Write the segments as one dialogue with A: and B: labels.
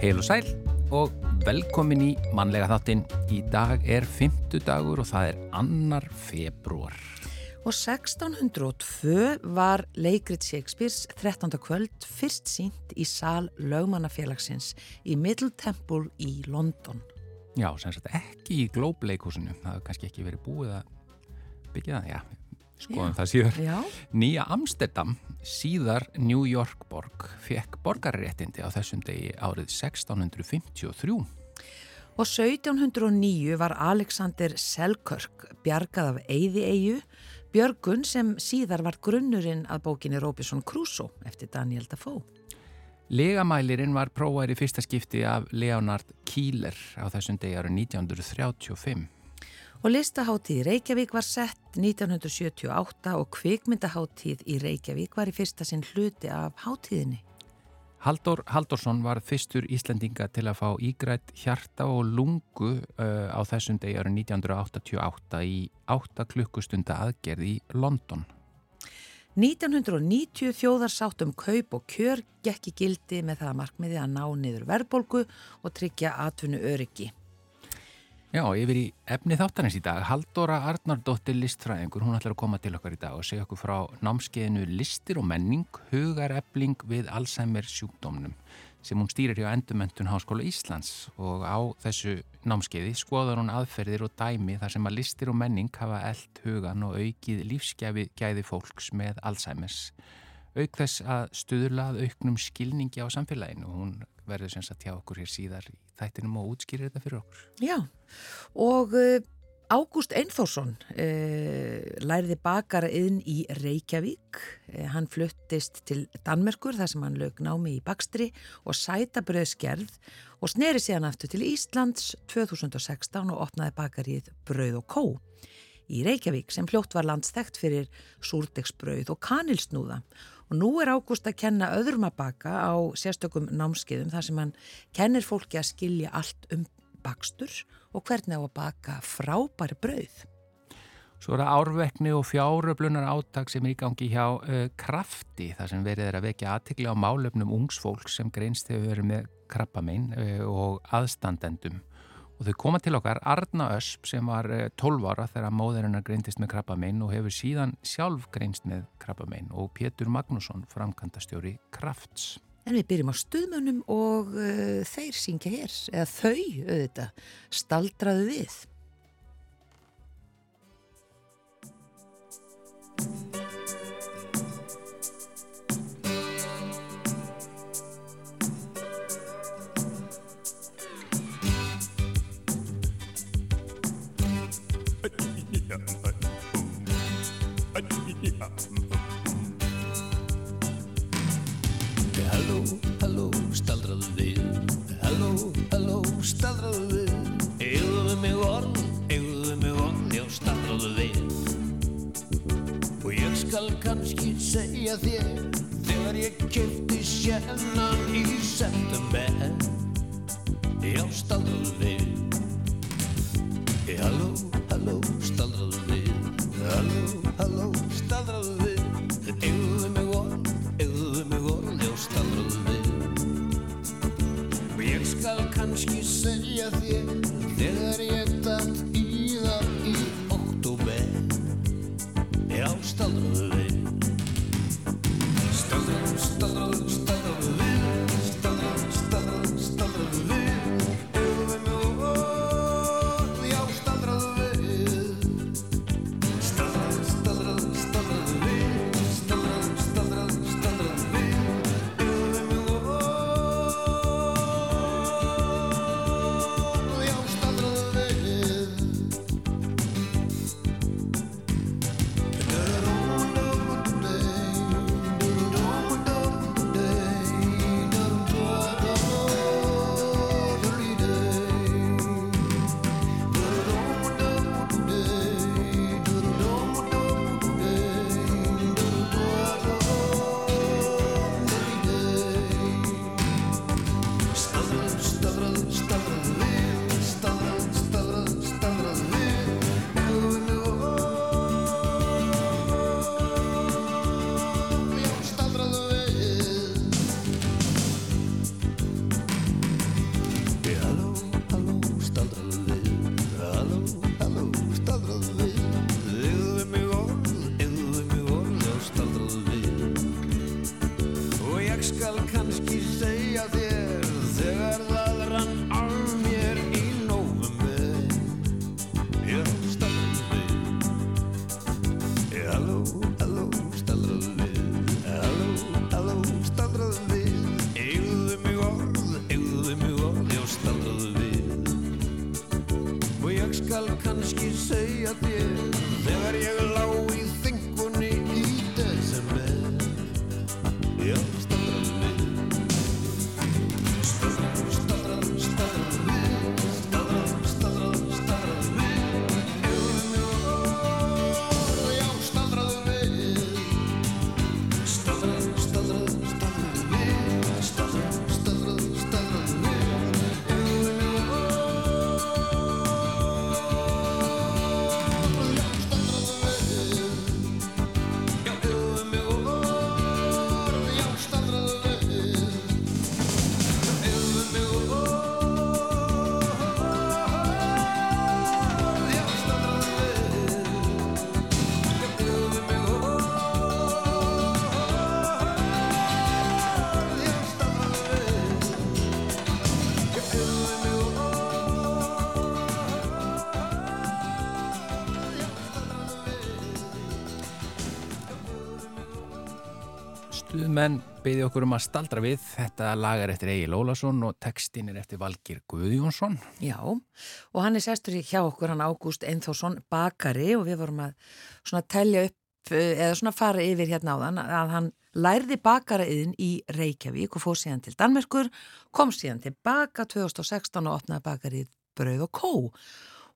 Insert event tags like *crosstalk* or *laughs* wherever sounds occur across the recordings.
A: Heil og sæl og velkomin í mannlega þáttinn. Í dag er fymtu dagur og það er annar februar.
B: Og 1602 var leikrit Shakespeare's 13. kvöld fyrst sínt í sal lögmannafélagsins í Middle Temple í London.
A: Já, sem sagt ekki í Globe leikúsinu. Það hefur kannski ekki verið búið að byggja það, já, skoðum það síðar.
B: Já,
A: Nýja Amsterdam, síðar New York borg, fekk borgarréttindi á þessum degi árið 1653.
B: og 1709 var Alexander Selkirk bjargað af Eyði-eyju, björgun sem síðar var grunnurinn að bókinni Robinson Crusoe eftir Daniel Defoe.
A: Legamælirinn var prófær í fyrsta skipti af Leonard Keeler á þessum degi árið 1935.
B: Og listaháttíð í Reykjavík var sett 1978 og kvikmyndaháttíð í Reykjavík var í fyrsta sinn hluti af háttíðinni.
A: Halldór Halldórsson var fyrstur Íslendinga til að fá ígrætt hjarta og lungu uh, á þessum degi árið 1988 í 8 klukkustunda aðgerð í London.
B: 1990 þjóðarsátt um kaup og kjör gekk í gildi með það að markmiði að ná niður verðbólgu og tryggja atvinnu öryggi.
A: Já, yfir í efni þáttanins í dag. Halldóra Arnardóttir listfræðingur, hún ætlar að koma til okkar í dag og segja okkur frá námskeiðinu Listir og menning, hugarefling við Alzheimer sjúkdómnum sem hún stýrir hjá Endumöntun Háskóla Íslands og á þessu námskeiði skoðar hún aðferðir og dæmi þar sem að listir og menning hafa eld hugan og aukið lífsgæði gæði fólks með Alzheimers. Auk þess að stuðlað auknum skilningi á samfélaginu og hún verður sem sagt hjá okkur hér síðar í þættinum og útskýrir þetta fyrir okkur.
B: Já, og uh, Ágúst Einþórsson uh, læriði bakara inn í Reykjavík. Uh, hann fluttist til Danmerkur þar sem hann lög námi í bakstri og sætabröðskerð og sneri síðan aftur til Íslands 2016 og opnaði bakarið Bröð og Kó í Reykjavík sem fljótt var landstækt fyrir súrdegsbröð og kanilsnúða. Og nú er Ágúst að kenna öðrum að baka á sérstökum námskeiðum þar sem hann kennir fólki að skilja allt um bakstur og hvernig á að baka frábæri brauð.
A: Svo er það árvekni og fjáröflunar áttak sem er í gangi hjá uh, krafti þar sem verið er að vekja aðtikli á málefnum ungsfólk sem greinst hefur verið með krabbamein uh, og aðstandendum. Og þau koma til okkar Arna Ösp sem var uh, 12 ára þegar móðurinnar greindist með krabbamein og hefur síðan sjálf greinst með krabbamein og Pétur Magnússon, framkantastjóri krafts.
B: En við byrjum á stuðmönnum og uh, þeir syngja hér, eða þau auðvitað, staldraðu við.
C: Segja þér Þegar ég kefti sjennan
A: Stuðmenn beði okkur um að staldra við. Þetta lag er eftir Egil Ólason og textin er eftir Valgir Guðjónsson.
B: Já, og hann er sestur í hjá okkur, hann Ágúst Einþórsson bakari og við vorum að svona telja upp eh, eða svona fara yfir hérna á þann að hann lærði bakaraðin í Reykjavík og fór síðan til Danmerkur, kom síðan tilbaka 2016 og opnaði bakarið Brauð og Kó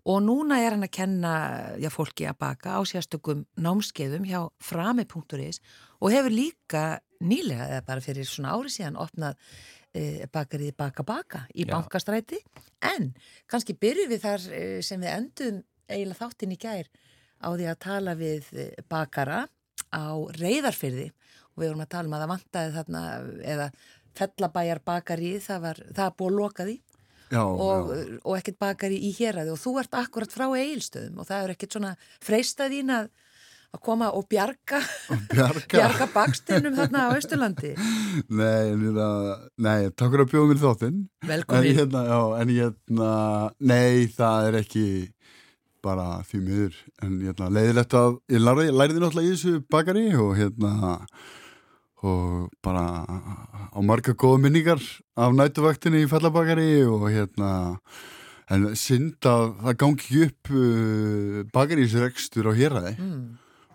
B: og núna er hann að kenna já, fólki að baka á sérstökum námskeiðum hjá frami.is og hefur líka nýlega eða bara fyrir svona ári síðan opnað e, bakarið Baka Baka í
A: Já.
B: bankastræti. En kannski byrjum við þar e, sem við endum eiginlega þáttinn í gær á því að tala við e, bakara á reyðarfyrði og við vorum að tala um að það vantaði þarna eða fellabæjar bakari það var, það var búið að loka því.
D: Já,
B: og, og ekkert bakari í héræði og þú ert akkurat frá eigilstöðum og það er ekkert svona freistað þín að, að koma og bjarga,
D: Bjarga.
B: bjarga bakstinnum þarna á Östurlandi.
D: Nei, en hérna, nei, takk fyrir að bjóða mér þáttinn. En
B: Velkomin.
D: hérna, já, en hérna, nei, það er ekki bara því miður. En hérna, leiðilegt að, ég lærði, lærði náttúrulega í þessu bakari og hérna, og bara á marga góða minningar af nætuvaktinni í fellabakari og hérna, en synd að það gangi upp uh, bakarísrekstur á héræði
B: Mm.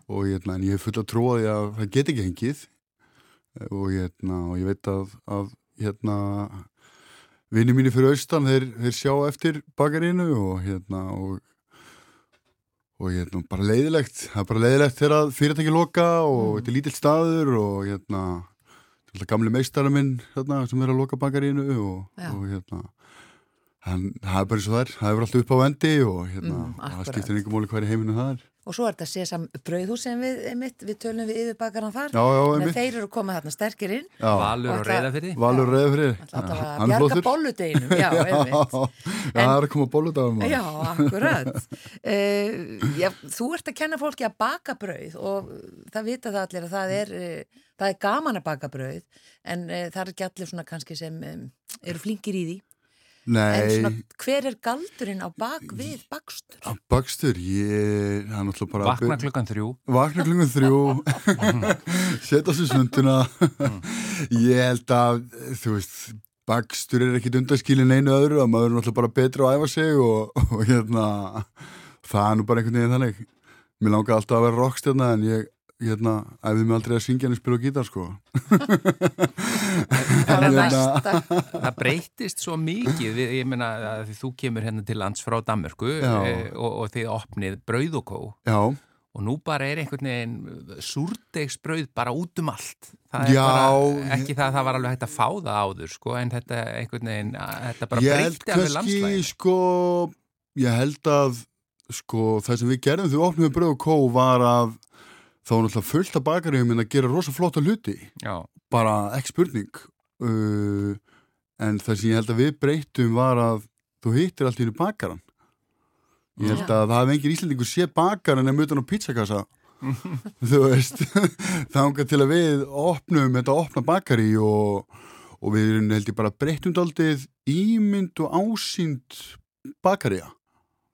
D: Og hérna, en ég er full að trúa því að það get ekki hengið og, hérna, og ég veit að, að hérna, vinni mínir fyrir austan þeir, þeir sjá eftir bakarínu og hérna og, og hérna, bara leiðilegt það er bara leiðilegt þegar að fyrirtæki loka og
B: Mm.
D: þetta er lítill staður og hérna gamli meistara minn hérna, sem er að loka bakarínu og,
B: Já.
D: og hérna hann, það er bara eins og það er, það er alltaf upp á vendi og hérna,
B: Mm,
D: það skiptir einhver móli hver í heiminu það er
B: Og svo er þetta sésam brauðhús sem við, einmitt, við tölum við yfirbakaran þar.
D: Já, já,
B: Þannig
D: einmitt.
B: að þeir eru komið þarna sterkir inn.
D: Já.
A: Valur
B: Og
A: og
B: það-
A: reyðafyrði.
D: Valur reyðfrið
B: Alltaf að bjarga bolludeginum, já, *laughs* einmitt.
D: Já, það er að koma bóludagum
B: Já, akkurat. Uh, *laughs* já, þú ert að kenna fólki að baka brauð og það vita það allir að það er, uh, það er gaman að baka brauð en uh, það er ekki allir svona kannski sem um, eru flinkir í því. En
D: Nei,
B: svona, hver er galdurinn á bak við bakstur?
D: á bakstur ég, er
A: Vakna klukkan þrjú.
D: Vakna klungun þrjú. Setja sér svönduna Ég held að þú veist, bakstur er ekkit undaskilin einu öðru að maður er náttúrulega bara betri að æfa sig og, og hérna það er nú bara einhvern veginn þannig. Mér langar alltaf að vera rockstjarna en ég hérna, æfði mig aldrei að syngja en spila á gítar sko *laughs*
B: Það er
D: hérna-.
A: Það breytist svo mikið, við, ég meina að því þú kemur hérna til lands frá Danmörku e, og, og þið opnið brauð og kó
D: Já,
A: og nú bara er einhvern veginn súrdegsbrauð bara út um allt. Það er
D: Já,
A: bara, ekki það að það var alveg hægt að fá það áður, sko, en þetta einhvern veginn, þetta bara
D: ég held
A: breyti alveg
D: kannski
A: landslægin.
D: sko ég held að sko það sem við gerðum þegar við opnum við bröð og kó var að þá var náttúrulega fullt af bakaríum en að gera rosa flotta hluti.
A: Já,
D: bara ekki spurning. Uh, en það sem ég held að við breytum var að þú hittir allt í bakaran ég held að það hafði engin íslendingur sé bakaran en utan á pizzakassa. *laughs* Þú veist *laughs* þanga til að við opnum þetta opna bakari og, og við erum held ég bara breyttum daldið ímynd og ásýnd bakaríja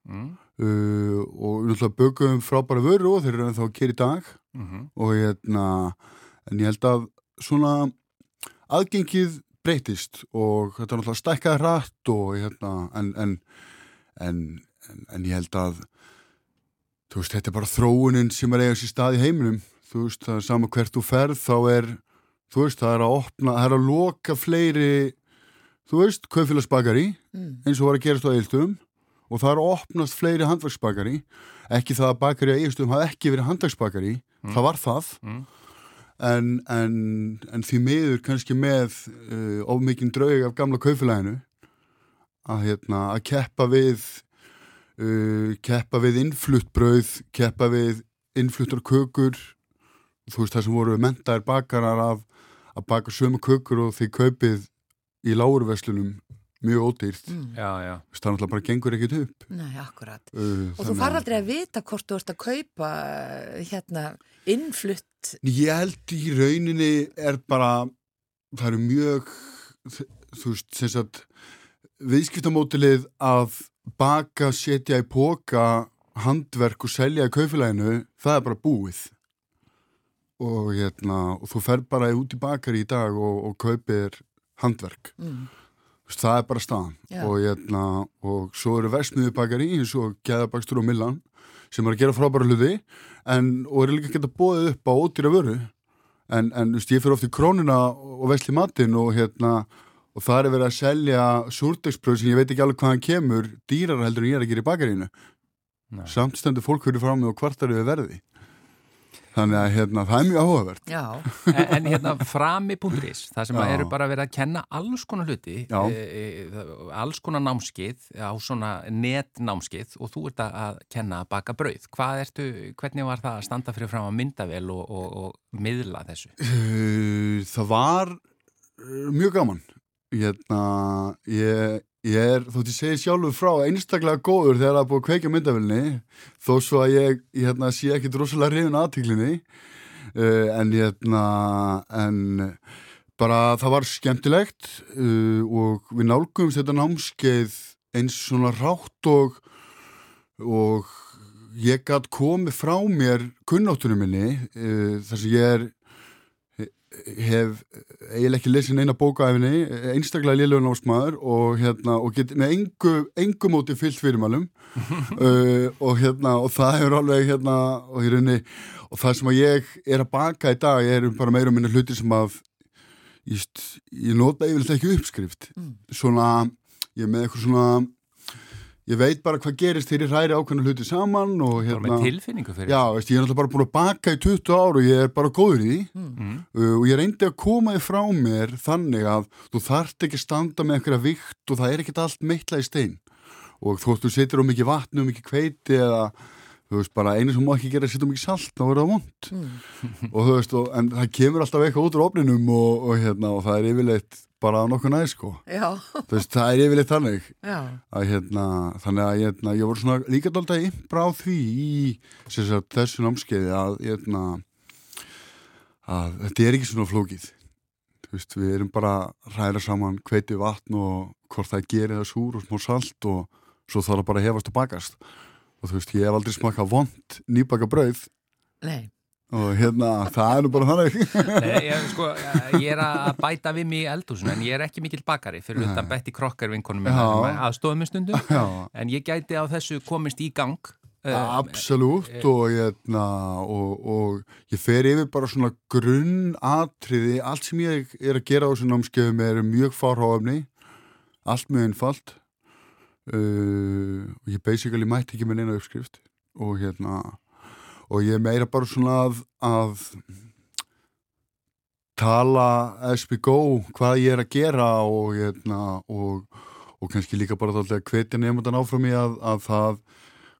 A: mm,
D: uh, og náttúrulega bögum frábæra vöru og þeir eru þá að gera í dag
A: mm
D: og hérna en ég held að svona aðgengið breytist og þetta er náttúrulega stækkaði hratt og hérna en, en, en, en, en ég held að þú veist, þetta er bara þróunin sem er eiga sér stað í heiminum. Þú veist, það er sama hvert þú ferð þá er þú veist, það er að opna, það er að loka fleiri, þú veist, kaufélagsbakari,
B: mm.
D: eins og var að gerast á eilstum og það er að opnast fleiri handverksbakari, ekki það að bakari á eilstum hafi ekki verið handverksbakari, það var það,
A: Mm.
D: en, en, en því miður kannski með uh, ofmikinn draug af gamla kaufélaginu að, hérna, að keppa við uh, keppa við innflutt brauð, keppa við innfluttar kökur. Þú veist það sem voru mentaðir bakarar af að baka sömu kökur og því kaupið í lágurveslunum mjög ódýrt
B: Mm.
A: Já, já.
D: Það náttúrulega bara gengur ekkit upp
B: Nei, akkurat.
D: uh,
B: Og þú far aldrei að vita hvort þú ert að kaupa hérna innflutt
D: Ég held í rauninni er bara það eru mjög þú veist, sem sagt viðskiptamótilið að baka, setja í póka handverk og selja í kaufélaginu það er bara búið og hérna og þú fer bara út í bakari í dag og, og kaupir handverk
B: mm.
D: Það er bara staðan
B: Já.
D: og, hérna, og svo eru versmiðu bakari eins og Gæðabakstur og Millan sem er að gera frábæra hluti en, og eru líka að geta bóðið upp á ódýra vöru en, en þú veist, ég fyrir oft í krónuna og vesli matinn og hérna og það er verið að selja súrdegsbröð sem ég veit ekki alveg hvaðan kemur dýrar heldur en ég er að gera í bakarínu
A: Nei.
D: samt stendur fólk fyrir frá mig og kvartar yfir verði þannig að hérna, það er mjög áhugavert
B: Já,
A: En, en hérna frami.is, það sem eru bara verið að kenna alls konar hluti, e, e, alls konar námskeið á svona netnámskeið og þú ert að- kenna að baka brauð. Hvað ertu, hvernig var það að standa fyrir fram að myndavel og, og, og miðla þessu?
D: Uh, það var uh, mjög gaman hérna, ég, ég er þótt ég segi sjálfur frá einstaklega góður þegar það er búið að kveikja myndavilni þó svo að ég, ég hérna, sé ekkit rosalega reyðun aðtíklinni uh, en hérna en bara það var skemmtilegt uh, og við nálgumst þetta námskeið eins svona rátt og og ég gætt komið frá mér kunnáttunum minni uh, þar sem ég er hef eiginlega ekki lesin eina bókaæfinni, einstaklega liðlega námsmaður og, hérna, og get með engu, engu móti fyllt fyrirmælum *laughs* uh, og, hérna, og það hefur alveg hérna, og, rauninni, og það sem ég er að baka í dag er bara meira og minna hluti sem að ég, ég nota yfirlega ekki uppskrift
B: Mm.
D: svona, ég er með eitthvað svona ég veit bara hvað gerist þegar ég hræri ákveðna hluti saman og
A: Bara
D: hérna
A: með tilfinningu fyrir
D: Já, veist, ég er náttúrulega bara búin að baka í 20 ár og ég er bara góður í því.
A: Mm.
D: uh, og ég reyndi að koma þið frá mér þannig að þú þarft ekki standa með einhverja vikt og það er ekkert allt meitla í stein. Og þótt þú setur um mikið vatni og mikið kveiti eða þú veist bara einu sem má ekki gera er setja um mikið salt þá er það vond
B: mm.
D: og þú veist, og, en það kemur alltaf eitthvað út úr ofninum og, og, hérna, og það er yfirleitt bara nokkuð næð sko. Veist, það er yfirleitt þannig að hérna, þannig að hérna, ég voru svona líka dálta impra á því í sagt, þessu námskeiði að, hérna, að þetta er ekki svona flókið. Veist, við erum bara að ræða saman hveiti vatn og hvort það gerir það súr og smá salt og svo þarf það bara að hefast og bakast. Og þú veist, ég hef aldrei smakað vond nýbaka brauð
B: nei,
D: og hérna, það er nú bara þannig. *laughs*
A: Nei, ég, sko, ég er að bæta við mig í eldhúsinu en ég er ekki mikill bakari fyrir utan Betty Crocker vinkonum aðstofum stundum.
D: Já,
A: en ég gæti á þessu komist í gang uh,
D: Absolutt og, hérna, og, og ég fer yfir bara svona grunnatriði, allt sem ég er að gera á þessum námskeiðum er mjög fárháfni, allt mjög einfalt. Uh, og ég basically mætti ekki með neina uppskrift. Og hérna og ég meira bara svona að, að tala as we go hvað ég er að gera og hérna og, og kannski líka bara þáttið að hvetja nefndan áfram í að, að það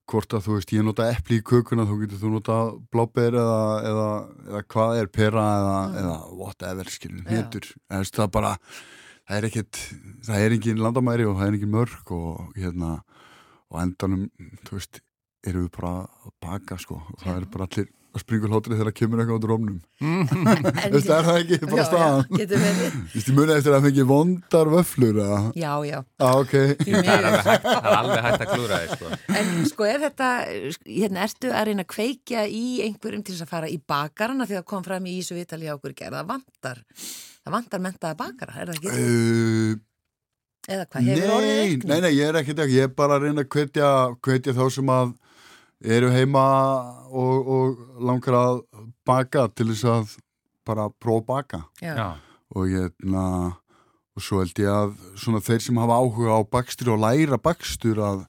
D: hvort að þú veist, ég nota epli í kökuna þá getur þú nota bláber eða, eða, eða hvað er pera eða, eða whatever, skilur,
B: Já.
D: hétur það er bara, það er ekkit það er engin landamæri og það er engin mörg og hérna og endanum, þú veist, erum við bara að baka, sko, og það er bara allir að springa hlótrið þegar það kemur eitthvað út úr ofnum Þú *laughs* veist, er það ekki bara
B: já,
D: staðan?
B: já, getur verið
D: Þú veist, ég muni eftir að það fengi vondar vöflur eða,
B: já, já,
D: á, ok
B: því *laughs*
A: það, er alveg hægt, það að klúra þig sko.
B: En sko er þetta, hérna, ertu að reyna að kveikja í einhverjum til þess að fara í bakarana því að kom fram í Ísu Vitali á okkur gerð, það vantar, það vantar mentaða bakara, er það ekki?
D: uh,
B: Eða hvað, hefur orðið
D: Nei,
B: aukning?
D: nei, nei, ég er ekkert ekki, ég er bara að reyna að hvetja, hvetja þá sem að eru heima og, og langar að baka til þess að bara prófa að baka.
B: Já.
A: Já,
D: og hérna og svo held ég að svona þeir sem hafa áhuga á bakstur og læra bakstur að,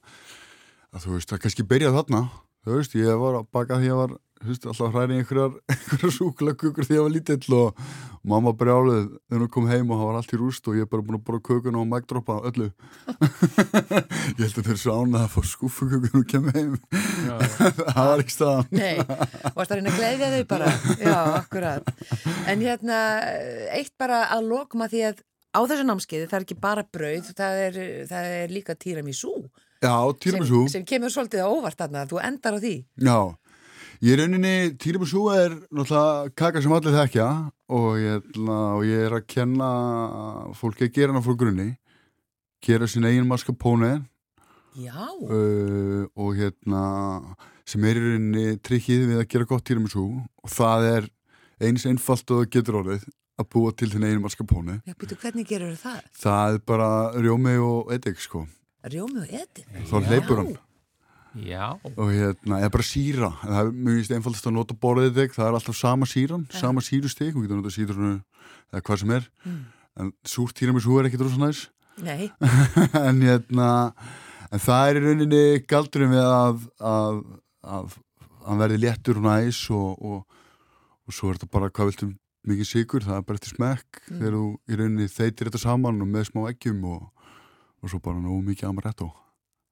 D: að þú veist, að kannski byrja þarna. Þú veist, ég var að baka því að ég var veist, alltaf hræri einhverjar, *laughs* einhverjar súklakukur því að ég var lítill og mamma brjálið þegar hún kom heim og það var allt í rúst og ég er bara búin að borða kökun og magdroppa öllu. *laughs* Ég held að þeir svo ánað að fá skúfukökun og kemur heim.
A: Já, *laughs*
D: það var ekki staðan.
B: Nei, varst að reyna að gleyðja þau bara? *laughs* Já, akkurat En hérna, eitt bara að lokma því að á þessu námskeiði það er ekki bara brauð, það er, það er líka tiramisu
D: já,
B: sem,
D: týramisú
B: sem kemur svolítið á óvart þarna, þú endar á því.
D: Já, ég er rauninni, Týribusú er náttúrulega kaka sem allir þekkja og ég, og ég er að kenna fólki að gera hana frá grunni, gera sín eigin mascarpone
B: Já,
D: uh, og hérna, sem er í rauninni trikkið við að gera gott Týribusú og það er eins einfalt og getur orðið að búa til þinn eigin mascarpone.
B: já, býtu, hvernig gerur það?
D: Það er bara rjómi og edik sko,
B: Rjómi og eti
D: þá hleypur hann.
A: Já,
D: og hérna, eða bara síra. Það er mjög víst einfaldast að nota borðið þig. Það er alltaf sama síran, sama sírustig. Hún getur nota sítrunu eða hvað sem er.
B: Mm.
D: en súrt tíramísú er ekkit rosa næs.
B: Nei, *laughs*
D: en hérna en það er í rauninni galdurinn við að að, að, að hann verði léttur og næs og, og, og svo er þetta bara hvað viltum mikið sigur, það er bara eftir smekk
B: Mm.
D: þegar þú í rauninni þeitir þetta saman og með smá eggjum og, og svo bara nú mikið amaretto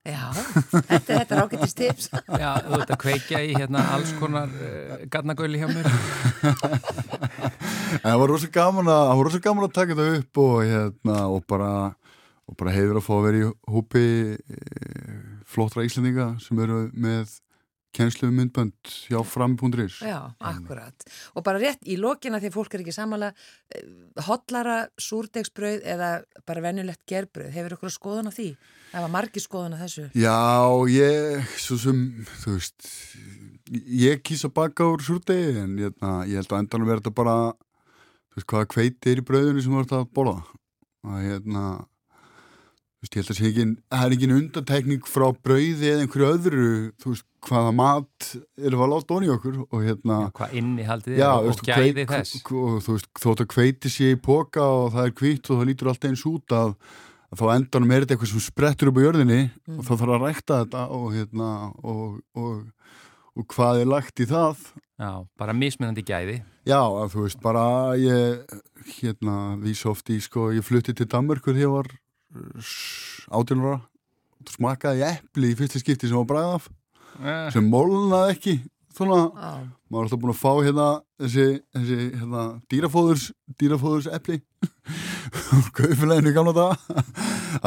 B: já, þetta, þetta er ágættist tips. *laughs*
A: Já, þú ert að kveikja í hérna alls konar uh, garnagöli hjá mér.
D: En það var rosa gaman að, það var rosa gaman að taka þetta upp og, hérna, og bara, og bara heiður að fá að vera í hópi e, flottra Íslandinga sem eru með kennslu myndbönd hjá fram.is.
B: Já, akkurat. Og bara rétt í lokina að fólk er ekki samanlega hotlara súrdegsbrauð eða bara venjulegt gerbrauð. Hefur ykkur skoðun á því? Það var margi skoðun á þessu.
D: Já, ég, svo sem, þú veist, ég kýs að baka úr súrdegi en hérna, ég held að endanum þetta bara, þú veist, hvaða kveiti er í brauðinu sem þú ert að borða. Og hérna, veist, ég held að sé ekki, það er ekki undantekning frá brauði eða einhverju öðru, þú veist, hvaða mat við að láta onni okkur og hérna,
A: hvað innihaldið er
D: Já,
A: og, og gæði þess.
D: og þú veist, þótt að kveiti sé í póka og það er hvitt og það lítur alltaf eins út að, að þá endanum er þetta eitthvað sem sprettur upp á jörðinni og þá þarf að rækta þetta og hérna og, og, og hvað er lagt í það?
A: Já, bara mismunandi gæði.
D: Já, að þú veist, bara ég hérna, vísa oft í sko, ég flutti til Danmörkur þegar átjónara smakaði ég epli í fyrsta skipti sem var bræð af
A: uh,
D: sem mólnaði ekki svona
B: Já,
D: maður er alltaf búin að fá hérna þessi, þessi hérna, dýrafóðurs dýrafóðurs epli úr kaufileginu gamla daga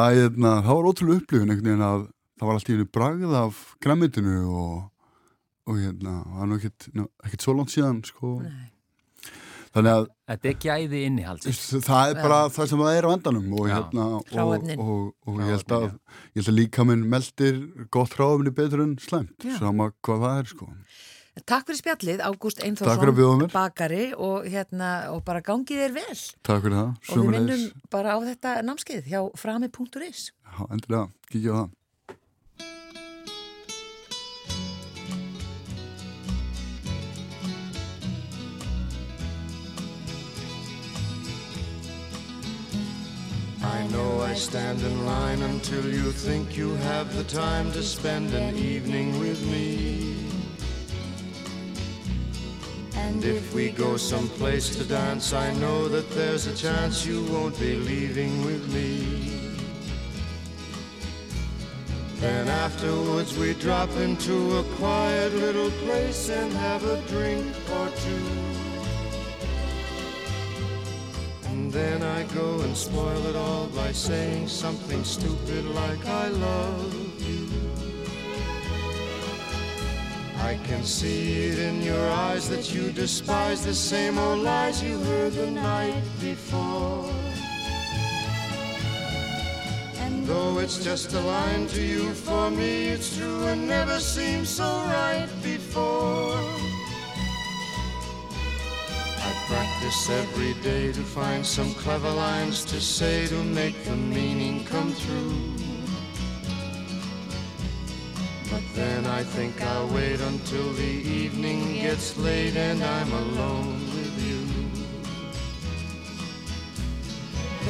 D: að hérna, það var ótrúlega upplifun einhvern veginn að það var alltaf í henni bragð af græmitinu og, og hérna, það var nú ekkert, ekkert svo langt síðan sko.
B: nei.
D: Þannig að
A: þetta er gæði innihalds
D: það er bara það sem það er á endanum og, hérna, og, og, og ég held að
A: Hráefnin,
D: ég held að líka minn meldir gott hráefni betur en slemt sama hvað það er sko.
B: Takk fyrir spjallið, Ágúst Einþórsson, bakari og, hérna, og bara gangið þér vel.
D: Takk fyrir það,
B: Og við minnum bara á þetta námskeið hjá frami.is.
D: Já, endilega, kíkja á það
E: I know I stand in line until you think you have the time to spend an evening with me. And if we go someplace to dance, I know that there's a chance you won't be leaving with me. Then afterwards we drop into a quiet little place and have a drink and spoil it all by saying something stupid like I love you. I can see it in your eyes that you despise the same old lies you heard the night before. And though it's just a line to you, for me it's true and never seemed so right before. Practice every day to find some clever lines to say to make the meaning come through. But then I think I'll wait until the evening gets late and I'm alone with you.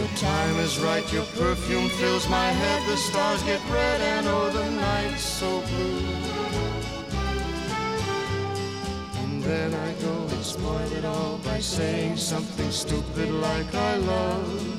E: The time is right, your perfume fills my head. The stars get red and oh, the night's so blue. And then I go spoil it all by saying something stupid like I love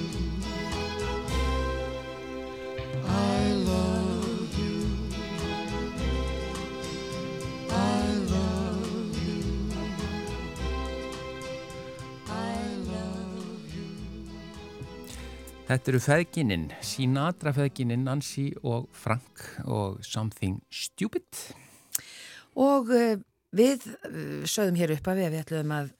A: Þetta eru feðgininn, Sinatra feðgininn, Nancy og Frank og Something Stupid.
B: Og uh, við uh, sögðum hér upp að við, við ætlum að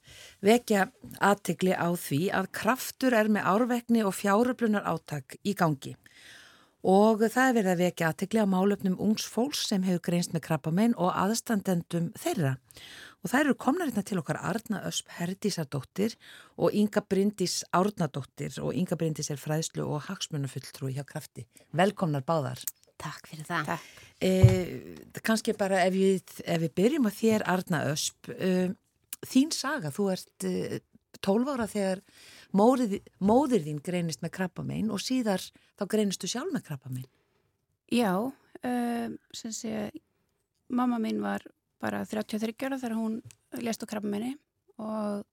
B: vekja aðtegli á því að kraftur er með árvekni og fjáröflunar átak í gangi. Og það er verið að vekja aðtegli á málöfnum ungs fólks sem hefur greinst með krabbamein og aðstandendum þeirra. Og það eru komnar hérna til okkar Arna Ösp Herdísardóttir og Inga Bryndís Árnadóttir og Inga Bryndís er fræðslu og hagsmunafulltrúi hjá krafti. Velkomnar báðar.
F: Takk fyrir það. Takk.
B: Eh, kannski bara ef við, ef við byrjum að þér Arna Ösp, eh, þín saga, þú ert eh, 12 ára þegar móðir, móðir þín greinist með krabbamein og síðar þá greinistu sjálf með krabbamein.
F: Já, sem sé, mamma mín var bara 33 ára þegar hún lést á krabbamenni og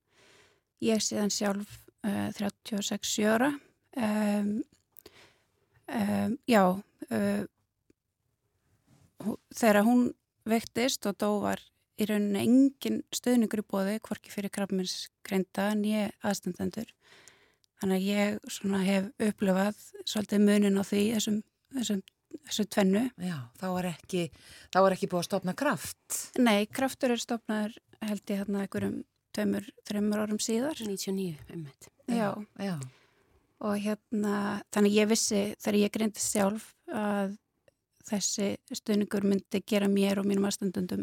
F: ég síðan sjálf uh, 36 ára. Um, um, já, uh, þegar hún vektist og dó var í rauninni engin stöðningur í bóði, hvorki fyrir krabbamennsgreinda en ég aðstandendur. Þannig að ég hef upplifað svolítið munin á því þessum, þessum, þessum tvennu.
B: Já, þá var ekki, þá var ekki búið að stopna kraft.
F: Nei, kraftur er stopnaður held ég hérna einhverjum tveimur, þreimur árum síðar.
G: 99, ummitt.
F: Já,
B: Já,
F: og hérna, þannig ég vissi þegar ég greindist sjálf að þessi stuðningur myndi gera mér og mínum aðstandundum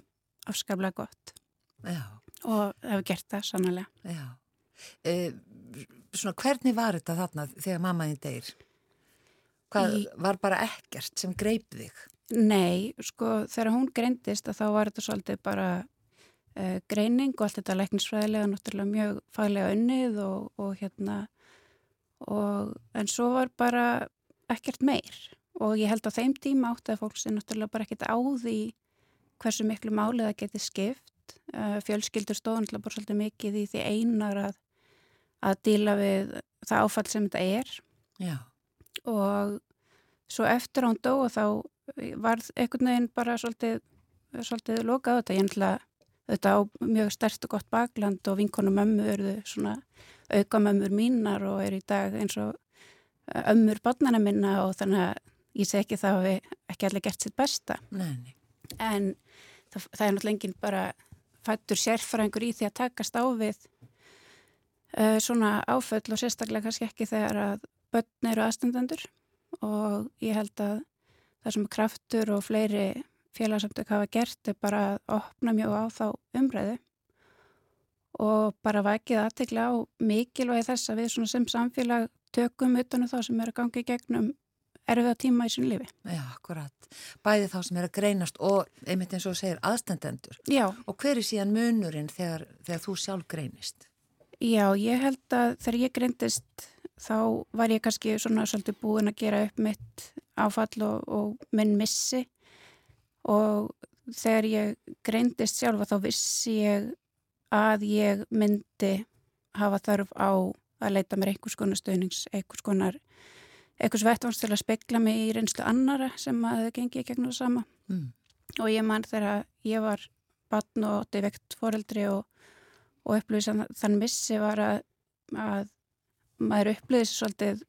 F: afskaplega gott
B: já,
F: og hefur gert það sannlega.
B: já. Eh, svona, hvernig var þetta þarna þegar mamma þín deyr? Hvað,
F: Í-
B: var bara ekkert sem greip þig?
F: Nei, sko, þegar hún greindist þá var þetta svolítið bara uh, greining og allt þetta læknisfræðilega náttúrulega mjög faglega unnið og, og hérna og, en svo var bara ekkert meir. Og ég held að þeim tíma átti að fólk sem náttúrulega bara ekkert á því hversu miklu málið það geti skipt. Uh, fjölskyldur stóðan náttúrulega bara svolítið mikið í því einar að, að díla við það áfall sem þetta er.
B: Já,
F: og svo eftir hún dó og þá varð einhvern veginn bara svolítið, svolítið lokað þetta. Ég ætla þetta á mjög stert og gott bakland og vinkonu mömmu eru svona auka mömmur mínar og eru í dag eins og eh, ömmur barnana minna og þannig að ég segi ekki það að við ekki allir gert sitt besta.
B: nei, nei.
F: En það, það er náttúrulega enginn bara fættur sérfræðingur í því að takast á við uh, svona áföll og sérstaklega kannski ekki þegar að börn eru aðstandendur og ég held að það sem kraftur og fleiri félagsamtök hafa gert er bara að opna mjög á þá umræðu og bara vakið aðtekla á mikilvægi þess að við svona sem samfélag tökum utanum þá sem eru að gangi gegnum erfiða tíma í sín lífi.
B: Já, akkurat. Bæði þá sem er að greinast og einmitt eins og segir aðstandendur.
F: Já,
B: Og hver er síðan munurinn þegar, þegar þú sjálf greinist?
F: Já, ég held að þegar ég greindist þá var ég kannski svona svolítið búin að gera upp mitt áfall og, og minn missi og þegar ég greindist sjálfa þá vissi ég að ég myndi hafa þörf á að leita mér einhvers konar stöðnings, einhvers konar einhvers vettvans til að spekla mig í reynslu annara sem að það gengi gegnum það sama
B: Mm.
F: og ég man þegar ég var batn og átti vekt foreldri og, og upplýðis þann missi var að, að maður upplýðis svolítið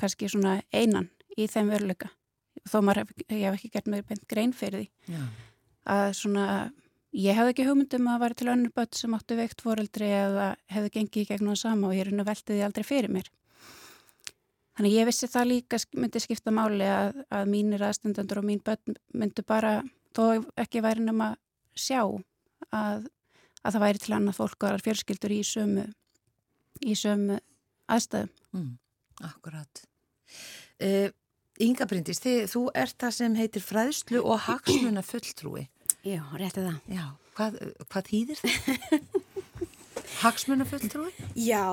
F: kannski svona einan í þeim veruleika. Þó maður hef, ég hef ekki gert mér beint grein fyrir því.
B: Já,
F: að svona ég hefði ekki hugmyndum að vera til önnur börn sem áttu veikt foreldri eða hefði gengið gegnum það sama og ég er henni veldið því aldrei fyrir mér. Þannig ég vissi það líka myndi skipta máli að, að mínir aðstendandur og mín börn myndu bara, þó ekki væri nema sjá að, að það væri til annað fólk og fjölskyldur í sömu, í sömu aðstæðum.
B: Mm, akkurat. Uh, Inga Bryndís, þið, þú ert það sem heitir fræðslu og hagsmuna fulltrúi.
G: Já, rétti það.
B: Já, hvað, hvað þýðir það? hagsmuna fulltrúi?
G: Já,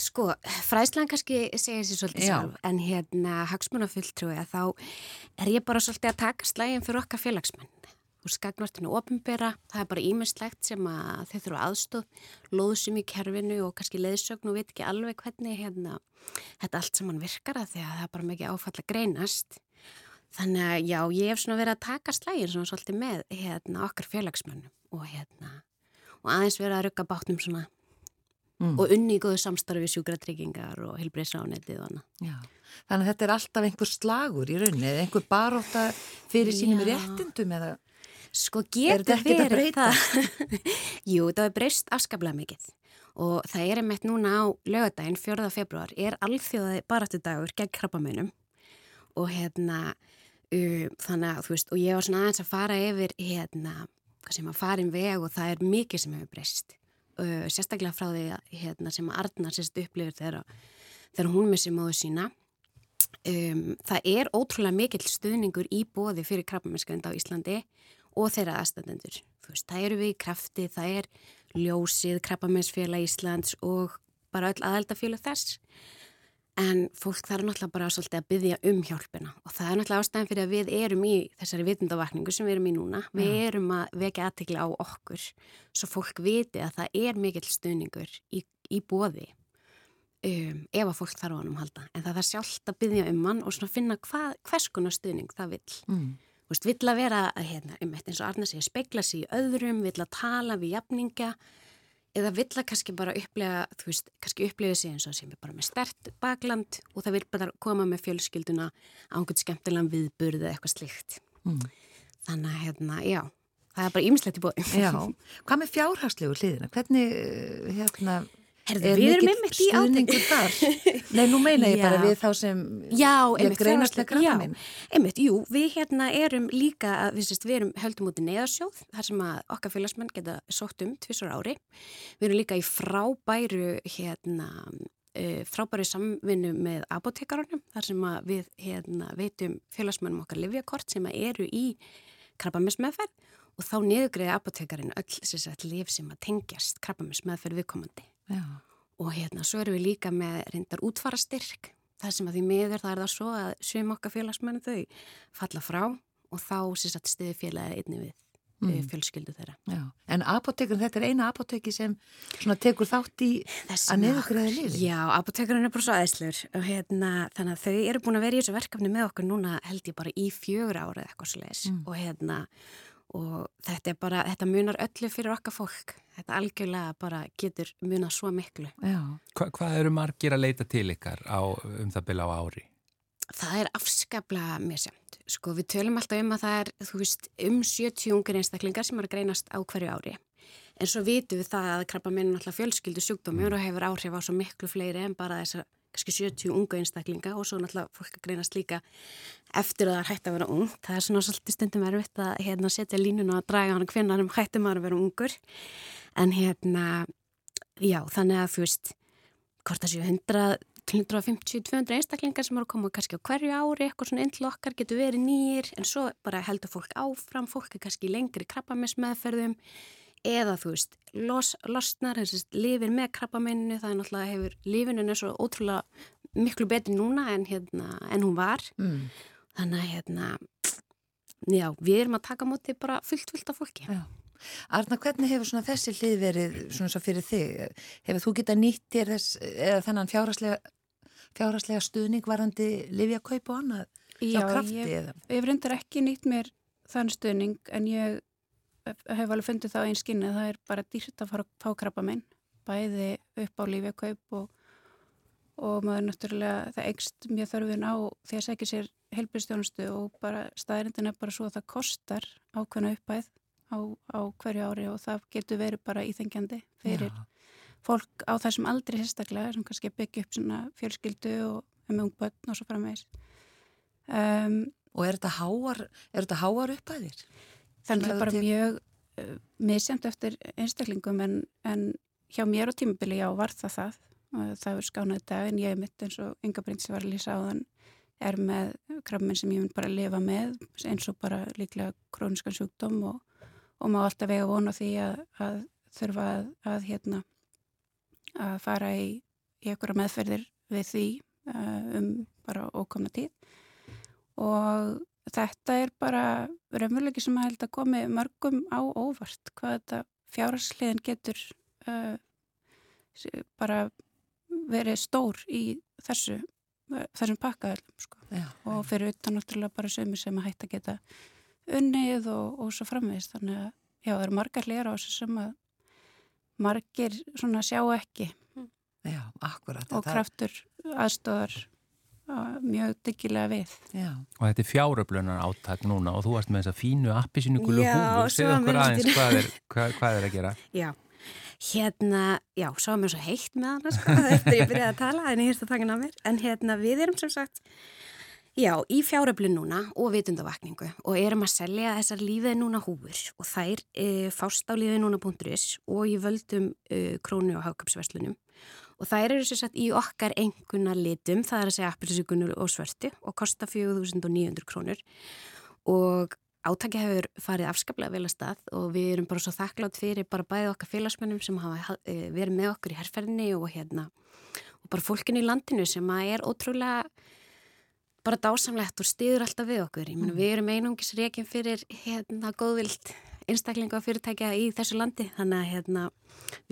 G: sko, fræðslan kannski segir sér svolítið
B: Já.
G: sjálf, en hérna hagsmunafulltrúi að þá er ég bara svolítið að taka slægin fyrir okkar félagsmenn. Úr skagnortinu ofinbera, það er bara ímestlegt sem að þau þurfa aðstóð, lóðsum í kerfinu og kannski leiðsögn og veit ekki alveg hvernig hérna, þetta allt saman virkar að því að það er bara mikið áfall að greinast. Þannig að já, ég hef svona verið að taka slægin svona svolítið með hérna, okkar félagsmennum og hérna, og aðeins verið að rugga bátnum svona
B: Mm.
G: og unni í góðu samstarfi sjúkratryggingar og heilbreyðsránetið og annað.
B: Já. Þannig að þetta er alltaf einhver slagur í rauninni eða einhver baróta fyrir sínum
G: Já.
B: réttindum eða...
G: Sko getur verið það? *laughs* Jú, þetta er breyst afskaplega mikið. Og það er einmitt núna á lögadaginn 4. februar er alþjóðaði baráttudagur gegn krabbameinum og hérna uh, þannig að þú veist og ég var svona aðeins að fara yfir hérna hvað sem að farin veg og það er mikið sem hefur breyst. Uh, sérstaklega frá því að hérna, sem að Arnar sérst upplifir þegar, þegar hún missi móðu sína. Um, það er ótrúlega mikill stuðningur í bóði fyrir krabbamennskjönd á Íslandi og þeirra aðstandendur. Það eru við í krafti, það er ljósið, krabbamennsfélag Íslands og bara öll aðeldafélag þess. En fólk þarf náttúrulega bara svolítið að byggja um hjálpina og það er náttúrulega ástæðan fyrir að við erum í þessari vitundavakningu sem við erum í núna. Við erum að vekja aðtekla á okkur svo fólk viti að það er mikill stuðningur í, í bóði um, ef að fólk þarf á hann um halda. En það þarf sjálft að byggja um hann og finna hvað, hvers konar stuðning það vill.
B: Mm.
G: Þú veist, vill að vera, hérna, um eins og Arna segja, spegla sig í öðrum, vill að tala við jafninga eða vill að kannski bara upplega, þú veist, kannski upplega sig eins og sem er bara með stert bakland og það vil bara koma með fjölskylduna á einhvern skemmtilegan viðburð eða eitthvað slíkt.
B: Mm.
G: Þannig að, hérna, já, það er bara ýmislegt í bóði.
B: Já, hvað með fjárhagslegu hliðina? Hvernig, eh, hérna,
G: Herðu,
B: er
G: við erum
B: mikill stuðningur *laughs* þar? Nei, nú meina ég bara
G: Já.
B: við þá sem
G: Já,
B: ég greinast með
G: já,
B: minn.
G: Einmitt, jú, við hérna erum líka, að, við, sést, við erum höldum út í neðarsjóð, þar sem að okkar félagsmenn geta sótt um tvisar ári. Við erum líka í frábæru, hérna, uh, frábæru samvinnu með apotekarunum, þar sem að við hérna, veitum félagsmennum okkar livjakort sem að eru í krabbamessmeðferð og þá niðugriði apotekarinn öll sem sagt lif sem að tengjast krabbamessmeðferð viðkomandi
B: Já,
G: og hérna svo erum við líka með reyndar útfara styrk það sem að því miður það er það svo að svim okkar félagsmenn þau falla frá og þá sagt stiði félagið einni við mm. fjölskyldu þeirra
B: já. En apotekun, þetta er eina apoteki sem svona tekur þátt í að
G: okkur.
B: lyfin?
G: Já, apotekarinn er bara svo aðeinslur og hérna þannig að þau eru búin að vera í þessu verkefni með okkur núna held ég bara í fjögur ára eða eitthvað svo leiðis
B: Mm.
G: og hérna og þetta er bara, þetta munar öllu fyrir okkar fólk þetta algjörlega bara getur munað svo miklu
B: Já,
A: Hva, hvað eru margir að leita til ykkar á, um það bila á ári?
G: Það er afskaplega misjönd. Sko við tölum alltaf um að það er, þú veist, um 70 ungar einstaklingar sem er að greinast á hverju ári. En svo vitum við það að krabba minn alltaf fjölskyldu sjúkdómur og hefur áhrif á svo miklu fleiri en bara þessar kannski 70 unga einstaklinga og svo náttúrulega fólk að greinast líka eftir að það er hægt að vera ung. Það er svona svolítið stundum erfitt að hérna, setja línuna að draga hann hvenna um hættum að vera ungur. En hérna, já, þannig að þú veist, hvort það séu 100 150-200 einstaklingar sem eru að koma kannski á hverju ári, eitthvað svona inn til okkar getur verið nýjir, en svo bara heldur fólk áfram, fólk er kannski lengri krabbamissmeðferðum eða þú veist, los, losnar að lifir með krabbamenninu, það er náttúrulega hefur, lifinin er svo ótrúlega miklu betri núna en, hérna, en hún var
B: mm.
G: þannig að hérna já, við erum að taka móti bara fullt, fullt af fólki
B: Já. Arna, hvernig hefur svona þessi hlið verið svona svo fyrir þig? Hefur þú getað nýtt þér þess, eða þennan fjárhagslega, fjárhagslega stuðning varandi livjakaup og annað?
F: Já, ég, ég hef reyndar ekki nýtt mér þann stuðning en ég hef alveg fundið það á einn skinni að það er bara dýrt að fara að fá krabba minn bæði upp á lífjakaup og, og maður náttúrulega það ekst mjög þörfin á því að segja sér helbistjónustu og bara staðirindin er bara svo að það kostar ákveðna uppæð á, á hverju ári og það getur verið bara íþengjandi fyrir
B: Já.
F: fólk á þessum aldri sérstaklega sem kannski byggja upp svona fjölskyldu og með ungbönn og svo framvegis. Um,
B: Og er þetta háar, háar upphæðir?
F: Þannig að bara
B: hefur
F: mjög uh, misjæmt eftir einstaklingum en, en hjá mér á tímabili já var það það. Og það er skánaði dag en ég er mitt eins og Inga Brynd sem var að lýsa á þann er með krabbminn sem ég mun bara lifa með eins og bara líklega króniskan sjúkdóm og, og má alltaf vega vona því að, að þurfa að, að hérna að fara í, í einhverja meðferðir við því uh, um bara ókomna tíð og þetta er bara raunveruleiki sem að held að komi mörgum á óvart hvað þetta fjárhagsliðin getur uh, bara verið stór í þessu þessum pakkaðalum sko. Og fyrir utan náttúrulega bara sömu sem að hætta geta unnið og, og svo framvegist þannig að já, það eru margar hlera á þessu sem að margir svona sjá ekki.
B: Já,
F: og kraftur aðstóðar uh, mjög dyggilega við.
B: Já.
A: Og þetta er fjáröflunar áttak núna og þú varst með þessa fínu appi
G: Já,
A: húfu.
G: svo
A: Segðu okkur aðeins hvað er, hvað, hvað er að gera. *laughs*
G: Já, hérna, já, svo var mér svo heitt með hana, sko, *laughs* eftir ég byrjaði að tala, en ég hérst að taka hana á mér. En hérna, við erum sem sagt, já, í fjáröflun núna og vitundavakningu og erum að selja þessar lífið núna húfur og þær e, fást á lífið núna.is og í völdum e, krónu og háköpsverslunum. Og þær eru sem sagt í okkar enguna litum, það er að segja appilsugunu og svörtu og kosta 4.900 krónur. Og átaki hefur farið afskaplega vel að stað og við erum bara svo þakklátt fyrir bara bæði okkar félagsmönnum sem hafa eh, verið með okkur í herrferðinni og hérna og bara fólkinu í landinu sem að er ótrúlega bara dásamlegt og stiður alltaf við okkur. Ég meina við erum einungis reygin fyrir hérna góðvild einstaklinga og fyrirtækja í þessu landi. Þannig að hérna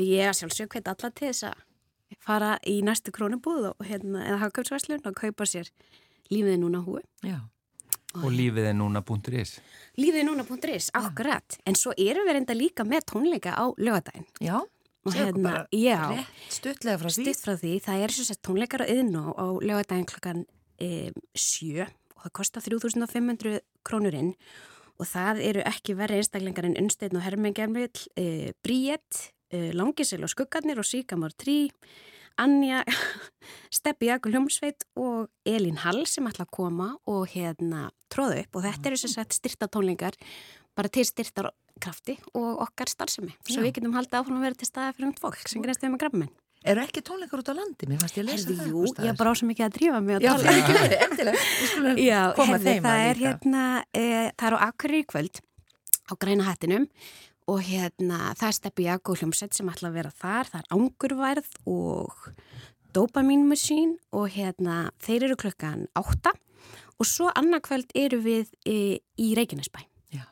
G: við ég að sjálfsög hveit alla til þess að fara í næstu krónubúð og hérna eða hagkautsverslun og kaupa sér lífið núna húi.
B: Já.
A: Og lífið er núna búndur is.
G: Lífið núna.is, akkurat. En svo erum við reynda líka með tónleika á lögadaginn.
B: Já.
G: Hérna, já,
B: Rétt stuttlega frá því.
G: stutt frá því, það er svo sett tónleikar á yðnó á lögadaginn klokkan e, sjö og það kostar 3500 krónurinn og það eru ekki verið einstaklingar en unnsteinn og hermengjörmiðl, e, Bríett, e, Langisel og Skuggarnir og Síkamár 3, Anja, *laughs* Steppi Jakul Hljómsveit og Elín Hall sem ætla að koma og hérna tróða upp og þetta eru sem sagt styrta tónlingar bara til styrtar krafti og okkar starfsemi. Svo
B: Já.
G: við getum haldið áfram að vera til staða fyrir um fólk sem greinst við með grafmenn.
B: Eru ekki tónleikar út á landi? Mér fannst ég að lesa það.
G: jú, ég er bara á svo mikið að drífa mig að
B: Já,
G: tala.
B: það er ekki verið, endilega. Við skulum *laughs*
G: Já,
B: koma
G: herði,
B: þeim
G: það
B: að
G: er
B: líka.
G: hérna, e, það er á Akureyri kvöld á græna hættinum og hérna, það er Steppi Jakko hljómsett sem ætla að vera þar, það er Angurværð og Dopamine Machine og hérna, þeir eru klukkan átta og svo annað kvöld eru við e, í Reykjanesbæ.
B: Já.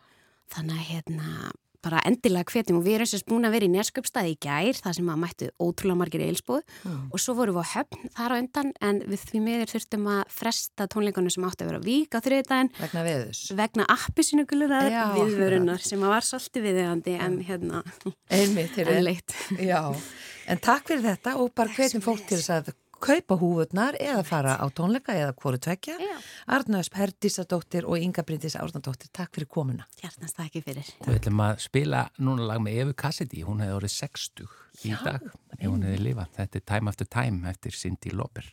G: Þannig að hérna, bara endilega hvetjum. Og við erum sem búin að vera í Nesköpstaði í gær, það sem að mættu ótrúlega margir eilsbúð
B: Mm.
G: og svo vorum við á höfn þar á undan en við því miður þurftum að fresta tónleikunum sem átti að vera vík á þriðdægin
B: Vegna veðus.
G: vegna appisínugulunar
B: Já,
G: viðvörunar sem að var svolítið viðegandi en hérna
B: Einmitt, *laughs*
G: en
B: en takk fyrir þetta og bara hvetjum fólk til þess að kaupa húfurnar eða fara á tónleika eða hvori tvekja.
G: Já.
B: Arnöðs Perdísadóttir og Inga Bryndis Árnadóttir, takk fyrir komuna.
G: Hjartast það ekki fyrir.
A: Við ætlum að spila núna lag með Evu Cassidy, hún hefði orðið 60 í dag ef hún hefði lifað. Þetta er Time After Time eftir Cindy Lauper.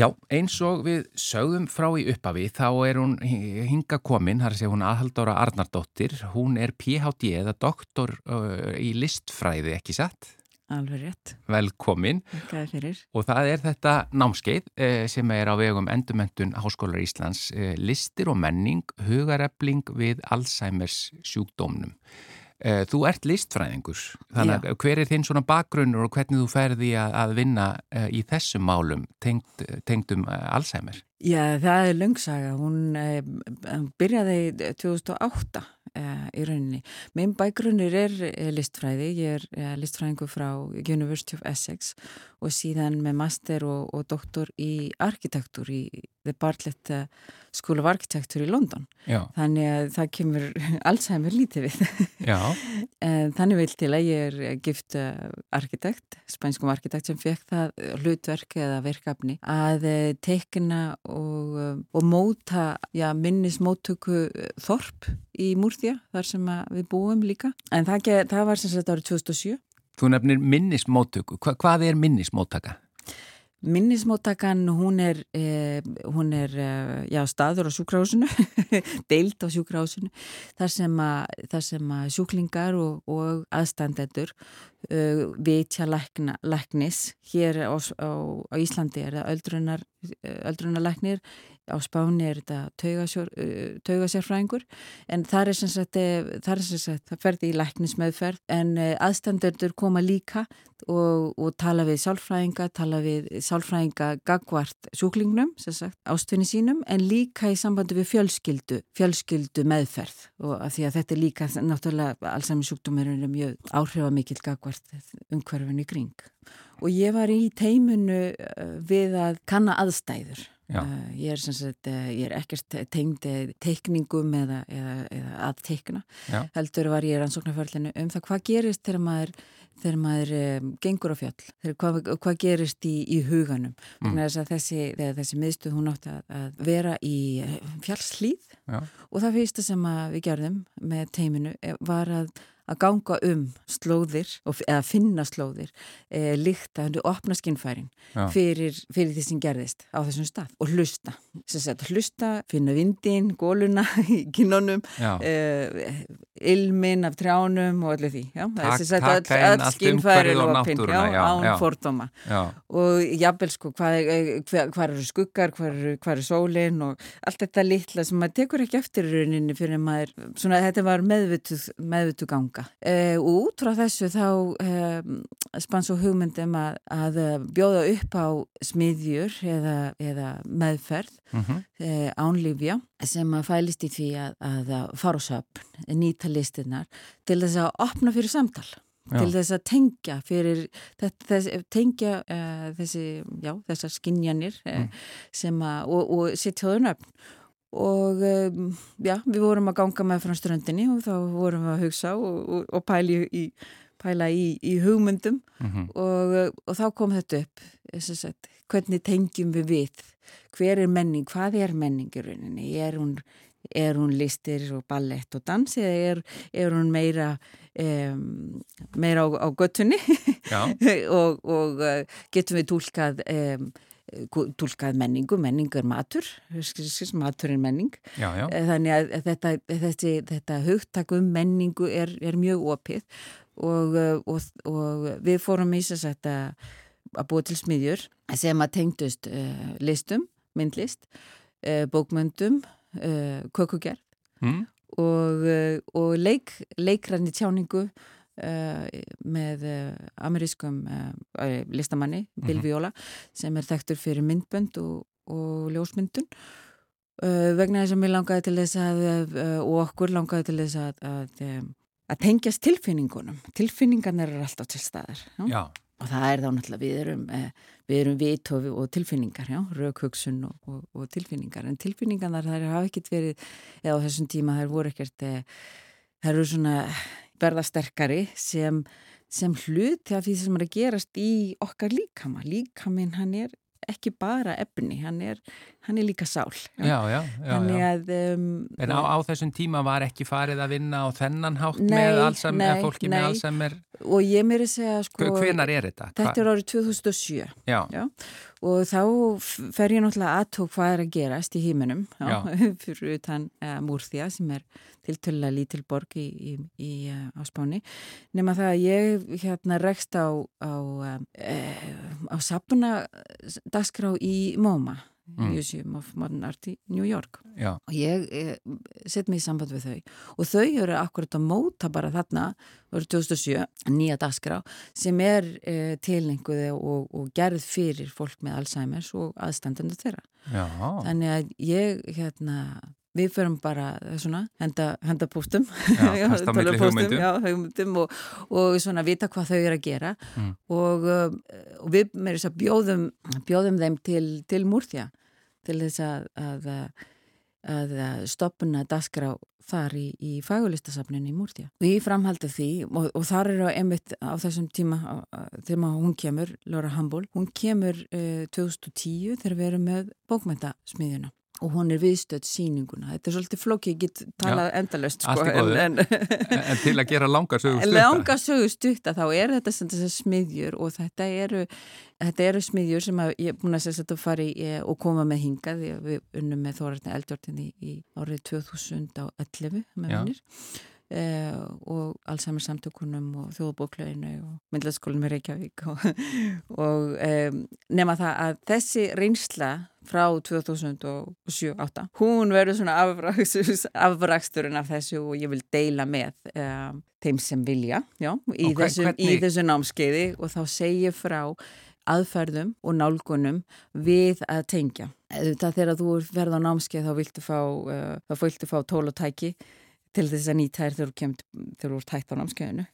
A: Já, eins og við sögðum frá í uppafi þá er hún hinga komin, þar sé hún aðhaldóra Arnardóttir, hún er PhD eða doktor uh, í listfræði, ekki satt?
H: Alveg rétt,
A: Velkomin
H: þakkaði fyrir.
A: og það er þetta námskeið eh, sem er á vegum endumöntun Háskólar Íslands, eh, listir og menning, hugarefling við Alzheimers sjúkdómnum. Eh, þú ert listfræðingur, þannig að hver er þinn svona bakgrunnur og hvernig þú ferði að, vinna eh, í þessum málum tengd, tengdum eh, Alzheimer?
H: Já, það er löngsaga. Hún eh, byrjaði 2008 eh, í rauninni. Minn bægrunnur er listfræði. Ég er listfræðingur frá University of Essex og síðan með master og, og doktor í arkitektur í The Bartlett eh, School of Architecture í London.
A: Já,
H: Þannig að það kemur *laughs* Alzheimer lítið við. *laughs* Þannig vil til að ég er gift eh, arkitekt, spænskum arkitekt sem fekk það hlutverk eða verkefni að eh, teikna og, eh, og móta já, minnis móttöku eh, þorp í Múrþja þar sem við búum líka. En það, það var sem sagt árið 2007.
A: þú nefnir minnismóttöku. Hva, hvað er minnismóttaka?
H: Minnismóttakan, hún er, eh, hún er eh, já, staður á sjúkrahúsinu, *laughs* deild á sjúkrahúsinu, þar sem að, þar sem að sjúklingar og, og aðstandendur uh, vitja lækna, læknis. Hér á, á, á Íslandi er það öldrunar, öldrunarlæknir, á Spáni er þetta uh, taugasjárfræðingur, en það eh, það er sem sagt, það ferði í læknismeðferð, en uh, aðstandendur koma líka og, og tala við sálfræðinga, tala við sálfræðinga gagvart sjúklingnum, sem sagt, ástfinni sínum, en líka í sambandi við fjölskyldu, fjölskyldu meðferð og að því að þetta er líka, náttúrulega, allsami sjúkdómur er mjög áhrifamikil gagvart umhverfinu í kring. Og ég var í teimunu uh, við að kanna aðstæður. Uh, ég er sagt, uh, ég er ekkert tengd eh, teikningum eða, eða, eða að teikna.
A: Já.
H: Heldur var ég í rannsóknarförlinu um það hvað gerist þegar maður, þegar maður um, gengur á fjall, þegar, hvað, hvað gerist í, í huganum.
A: Mm.
H: Þessi, þessi miðstuð hún átti að, að vera í fjallslíð
A: Já.
H: og það fyrsta sem við gerðum með teiminu var að að ganga um slóðir og, eða finna slóðir e, líkta, hendur opna skinnfærin fyrir, fyrir því sem gerðist á þessum stað og hlusta. Sagt, hlusta, finna vindin, góluna *laughs* í kinnunum
A: Já.
H: uh, ilmin af trjánum og allir því. Skynfærin
A: umhverfið og náttúruna, já,
H: án
A: já.
H: fordóma.
A: Já,
H: og jafnvel sko hvað, er- hver, hvar eru skuggar, hvar, eru- hvar er sólin og allt þetta litla sem maður tekur ekki eftir rauninni fyrir maður, svona þetta var meðvituð, meðvituð ganga e, og út frá þessu þá e, spann svo hugmyndum að, að eh, bjóða upp á smiðjur eða, eða meðferð
A: mhm,
H: eh, ánlifja sem að fælist í því að, að fara á söpn, nýta listinnar til þess að opna fyrir samtal
A: Já.
H: til þess að tengja fyrir þetta, þess, tengja uh, þessi, já, þessar skinjanir uh, sem að, og, og sitt hjóðu nöfn og um, já, við vorum að ganga með frá ströndinni og þá vorum við að hugsa og, og, og pæli í, pæla í, í hugmyndum.
A: Mhm,
H: og, uh, og þá kom þetta upp sagt, hvernig tengjum við við? Hver er menning, hvað er menning í rauninni, er hún er hún listir og ballett og dans eða er, er hún meira um, meira á, á göttunni *laughs* og, og uh, getum við tólkað um, tólkað menningu, menning er matur matur er menning.
A: Já, já,
H: Eh, Þannig að þetta, þetta, þetta hugtak um menningu er, er mjög opið og, uh, og, og við fórum í þess að, að búa til smiðjur sem að tengdust uh, listum, myndlist, uh, bókmöndum, uh, kökugerð
A: mm,
H: og, og leik, leikræni tjáningu með uh, amerískum uh, listamanni, Bill
A: Mhm.
H: Viola, sem er þekktur fyrir myndbönd og, og ljósmyndun. Vegna þess að mér langaði til þess að og okkur langaði til þess að að, að tengjast tilfinningunum. Tilfinningarnir eru alltaf til staðar og það er þá náttúrulega við erum eh, við erum vit og, og tilfinningar raukhugsun og, og, og tilfinningar. En tilfinningarnar þær hafa ekkert verið eða á þessum tíma þær voru ekkert eh, þær eru svona verða sterkari sem, sem hluti af því sem er að gerast í okkar líkama. Líkaminn hann er ekki bara efni, hann er, hann er líka sál.
A: Já, já, já,
H: að um,
A: En á, á þessum tíma var ekki farið að vinna á þennan hátt
H: Nei,
A: með
H: nei,
A: eða fólki
H: nei.
A: með Alzheimer?
H: Og ég meiri segja sko
A: Hvenar er þetta?
H: þetta er árið 2007
A: Já,
H: Já, og þá fer ég náttúrulega aðtók hvað er að gerast í híminum *laughs* fyrir utan uh, Múrþja sem er tiltölulega lítil borg í, í, í, uh, á Spáni. Nema það að ég hérna rekst á á, uh, á sapuna dagskrá í MoMA
A: Mm.
H: Museum of Modern Art í New York.
A: Já,
H: og ég eh, set mig í samband við þau. Og þau eru akkurat að móta bara þarna voru 2007, nýja dagskrá sem er eh, tilenguð og, og gerð fyrir fólk með Alzheimer's og aðstandendu þeirra.
A: Já,
H: þannig að ég hérna við förum bara eh, svona henda, henda póstum.
A: Já, *laughs* hugmyndum.
H: já, hugmyndum og, og svona vita hvað þau eru að gera.
A: Mm.
H: og, uh, og við með þess að bjóðum bjóðum þeim til, til múrþja til þess að, að, að, stopna dagskrá þar í, í fagurlistasafninu í Múrtja. Ég framhaldi því og, og þar eru einmitt á þessum tíma á- á- þegar hún kemur, Laura Humble, hún kemur uh, 2010 þegar við erum með bókmyndasmiðjuna og hún er viðstödd síninguna. Þetta er svolítið flókið, ég get talað endalöst sko,
A: í
H: en, en,
A: en til að gera langar sögur stutta
H: langa sögu stutta þá er þetta sem þessar smiðjur og þetta eru, þetta eru smiðjur sem að ég er búin að segja þetta að fara í eh, og koma með hingað við unnum með Þórarni Eldjórnni í árið 2011 með
A: Já.
H: Eh, og Alzheimer samtökunum og þjóðbóklauginu og myndlaskólinu með Reykjavík og, *laughs* og um, nema það að þessi reynsla frá 2007-08 hún verður svona afrakstur, *laughs* afraksturinn af þessu og ég vil deila með um, þeim sem vilja já, í,
A: Ok,
H: þessum, í þessu námskeiði og þá segja frá aðferðum og nálgunum við að tengja. Það þegar þú verð á námskeið þá viltu fá, uh, fá tól og tæki til þess að nýta þær þegar þú kemd þegar þú ert hægt á námskeiðinu.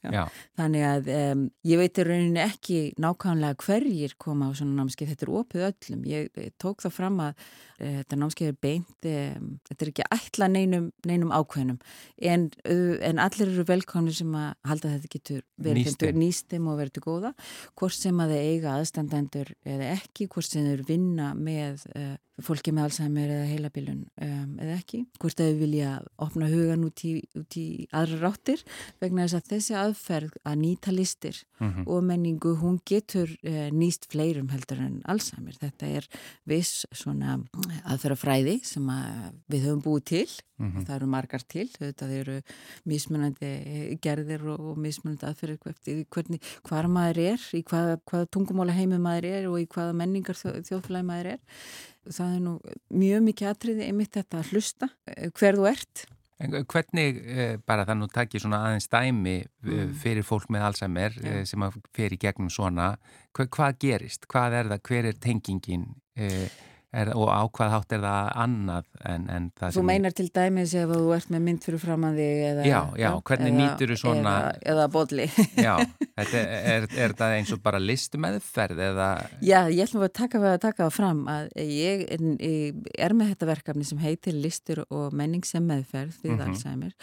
H: Þannig að um, ég veit í rauninni ekki nákvæmlega hverjir koma á svona námskeið, þetta er opið öllum. Ég, tók það fram að uh, þetta námskeið er beint, um, þetta er ekki ætla neinum, neinum ákveðnum en, en allir eru velkomni sem að halda þetta getur verið
A: Nýst
H: þeim
A: þeim.
H: til- nýst þeim og verið til góða, hvort sem að þeir eiga aðstandendur eða ekki, hvort sem þeir vinna með uh, fólki með Alzheimer eða heilabilun eða ekki, hvort að þau vilja opna hugan út í út í aðra ráttir vegna þess að þessi aðferð að nýta listir
A: Mhm.
H: og menningu, hún getur eh, nýst fleirum heldur en Alzheimer. Þetta er viss svona aðferðafræði sem að við höfum búið til.
A: Mhm.
H: Það eru margar til, þetta eru mismunandi gerðir og, mismunandi aðferðir hvernig, hvar maður er, í hvaða, hvaða tungumála heimi maður er og í hvaða menningar þjó, þjóðfélagi maður er. Það er nú mjög mikið atriði einmitt þetta að hlusta eh, hver þú ert.
A: Hvernig, eh, bara það nú takki svona aðeins dæmi mm.
H: Mm.
A: fyrir fólk með Alzheimer eh, sem að fer í gegnum svona, hva, hvað gerist? Hvað er það, hver er tengingin eh, er, og á hvað hátt er það annað en, en það
H: Þú meinar til dæmis ef þú ert með mynd fyrir fram að þig eða...
A: Já, já, hvernig
H: eða-
A: nýturðu svona-
H: Eða, eða bolli.
A: Já, *laughs* þetta er, er, er það eins og bara listumeðferð eða...
H: Já, ég ætlum að taka, að taka það fram að ég er, er með þetta verkefni sem heitir listur og menning sem meðferð við
A: Mhm.
H: Alzheimer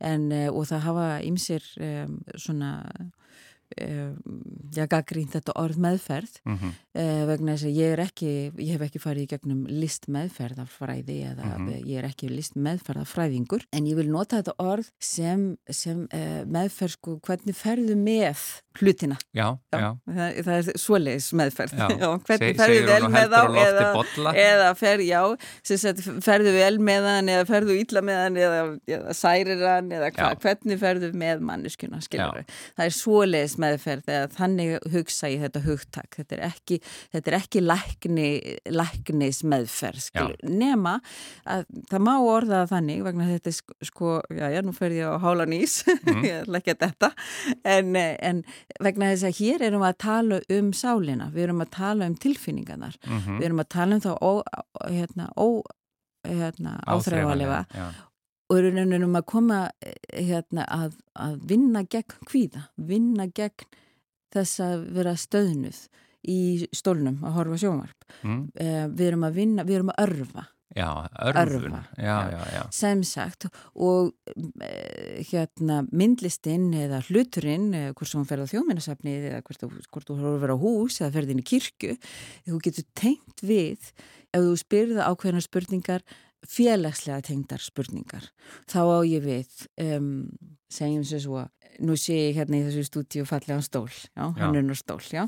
H: en, eh, og það hafa ýmsir um, svona já, gaggrínt þetta orð meðferð
A: Mm -hmm.
H: vegna þess að ég er ekki, ég hef ekki farið í gegnum list meðferðafræði eða
A: Mhm.
H: ég er ekki list meðferðafræðingur en ég vil nota þetta orð sem, sem meðferð sko hvernig ferðu með hlutina
A: Já, já,
H: það, það er svoleiðis meðferð
A: já. *laughs*
H: hvernig
A: Se-
H: ferðu vel með þá eða, eða fer, já, sagt, ferðu vel með hann eða ferðu illa með hann eða, eða særir hann eða hva,
A: Já.
H: hvernig ferðu með
A: Já.
H: það er svoleiðis meðferð eða þannig hugsa ég þetta hugtak. Þetta er ekki, þetta er ekki lækni, læknis meðferð skilur, nema að það má orða þannig vegna þetta er sko- já já, nú fer ég á hálan ís. *laughs*
A: Mhm.
H: ég ætla ekki að þetta en, en vegna þess að hér erum við að tala um sálina, við erum að tala um tilfinningarnar,
A: Mhm.
H: við erum að tala um þá ó, hérna, ó, hérna, áþreifalega og við erum að koma eh, hérna, að, að vinna gegn kvíða, vinna gegn þess að vera stöðnuð í stólnum að horfa sjónvarp.
A: mm.
H: Eh, Við erum að vinna, við erum að örfa
A: já örfun.
H: Örva.
A: Já,
H: Já.
A: já, já.
H: sem sagt og e, hérna myndlistinn eða hluturinn, e, hvort sem hún ferð á þjóminasafnið eða hvort, hvort þú horfur á hús eða ferð inn í kirkju, þú getur tengt við ef þú spyrða ákveðnar spurningar félagslega tengdar spurningar. Þá á ég við, um, segjum sér svo, nú sé ég hérna í þessu stúdíu fallega stól, já,
A: Já.
H: hann er stól, já,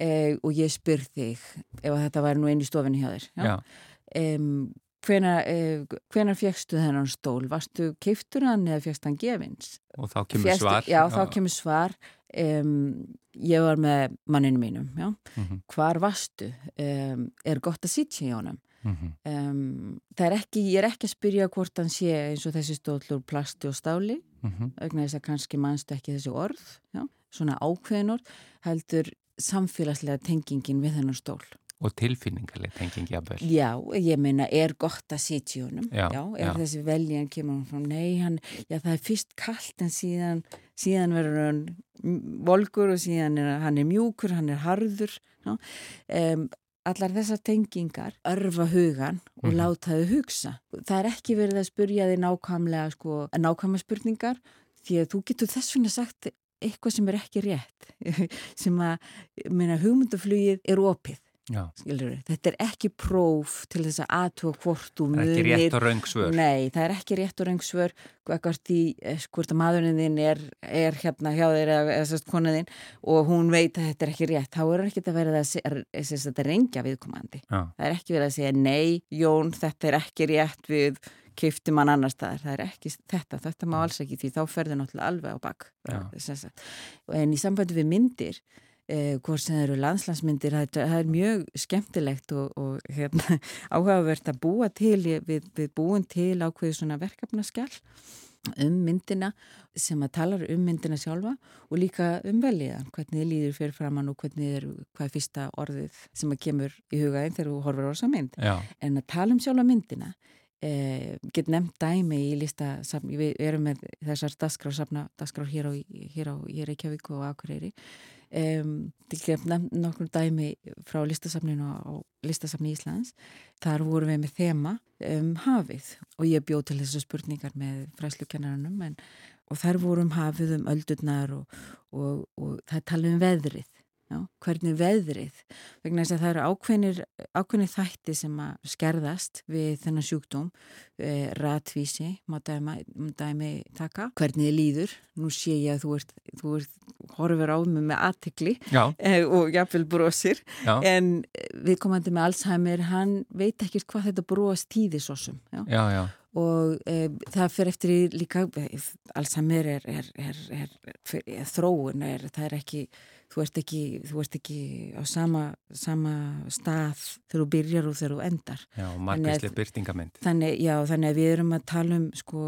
H: e, og ég spyr þig ef þetta væri nú einn í stofinni hjá þér, um, hvenar, uh, hvenar fjekstu þennan stól? Varstu keiftur hann eða fjekst hann gefins?
A: Og þá kemur
H: Fékkstu-
A: svar.
H: Já, þá kemur svar. Um, ég var með manninu mínum, já.
A: Mhm,
H: Hvar varstu? Um, er gott að sitja í honum?
A: Mhm.
H: Um, það er ekki, ég er ekki að spyrja hvort hann sé eins og þessi stóll úr plasti og stáli,
A: Mhm.
H: vegna þess að kannski mannstu ekki þessi orð, já, svona ákveðin orð, heldur samfélagslega tengingin við þennan stól.
A: Og tilfinningarlega tenging jafnvel.
H: Já, ég meina, er gott að sitja í honum?
A: Já,
H: er
A: já.
H: þessi veljan kemur hann frá, nei, hann, já, það er fyrst kallt en síðan, síðan verður hann volgur og síðan er hann er mjúkur, hann er harður. Já. Um, allar þessar tengingar örfa hugan og
A: Mhm.
H: láta þau hugsa. Það er ekki verið að spurja þig nákvæmlega, sko, nákvæmlega spurningar því að þú getur þess vegna sagt eitthvað sem er ekki rétt, *laughs* sem að, hugmyndaflugið er opið.
A: Já,
H: Skilurðu, þetta er ekki próf til þess að aðtúa hvort þú
A: það er ekki
H: munir
A: rétt og raung svör.
H: Nei, það er ekki rétt og raung svör hvort eh, hvort að maðurinn þinn er, er hérna hjá þér eða, eða sérst konaðinn og hún veit að þetta er ekki rétt þá er ekki að vera að, se- er, sérst, að rengja viðkomandi.
A: Já,
H: Það er ekki verið að segja nei, Jón, þetta er ekki rétt við kiftum hann annar staðar. Það er ekki þetta, þetta má alls ekki því þá ferður náttúrulega alveg á bak. En í sambandi við myndir eh, hvort sem það eru landslandsmyndir það, er mjög skemmtilegt og, og hérna, *laughs* áhugavert að búa til við, við búin til ákveðu svona verkefnaskjál um myndina sem að talar um myndina sjálfa og líka um veljiðan, hvernig þið líður fyrir framann og hvernig er, hvað er fyrsta orðið sem að kemur í hugaðin þegar þú horfir á þessa mynd.
A: já,
H: En að tala um sjálfa myndina eh, get nefnt dæmi í listasafni, við erum með þessar dagskrásafna, dagskrár hér á, hér á í Reykjavík og Akureyri um, get nefnt nokkur dæmi frá listasafninu á listasafni Íslands þar vorum við með þema um hafið. Og ég bjóð til þessu spurningar með fræslukennarannum en, og þar vorum hafið um öldurnar og, og, og það tala um veðrið Já, hvernig veðrið, vegna þess að það eru ákveðnir, ákveðnir þætti sem að skerðast við þennan sjúkdóm, e, ratvísi, má dæmi, má dæmi taka, hvernig líður, nú sé ég að þú ert, þú ert horfur á mig með aðtikli
A: Já,
H: e, og jafnvel brosir,
A: já,
H: en við komandi með Alzheimer, hann veit ekkert hvað þetta bros tíði svo sem, já.
A: Já, já,
H: og e, það fyrir eftir í líka Alzheimer er, er, er, er, er þróun, er, það er ekki þú ert ekki, þú ert ekki á sama, sama stað þegar þú byrjar og þegar þú endar.
A: Já, margæslega byrtingamind.
H: þannig, já, þannig að við erum að tala um sko,